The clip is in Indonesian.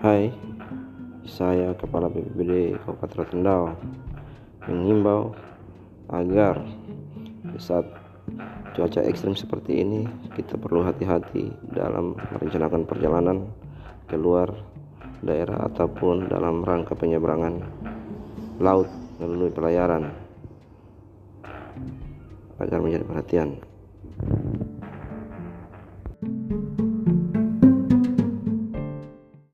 Hai, saya Kepala BPBD Kabupaten Rotendao mengimbau agar di saat cuaca ekstrim seperti ini kita perlu hati-hati dalam merencanakan perjalanan keluar daerah ataupun dalam rangka penyeberangan laut melalui pelayaran agar menjadi perhatian.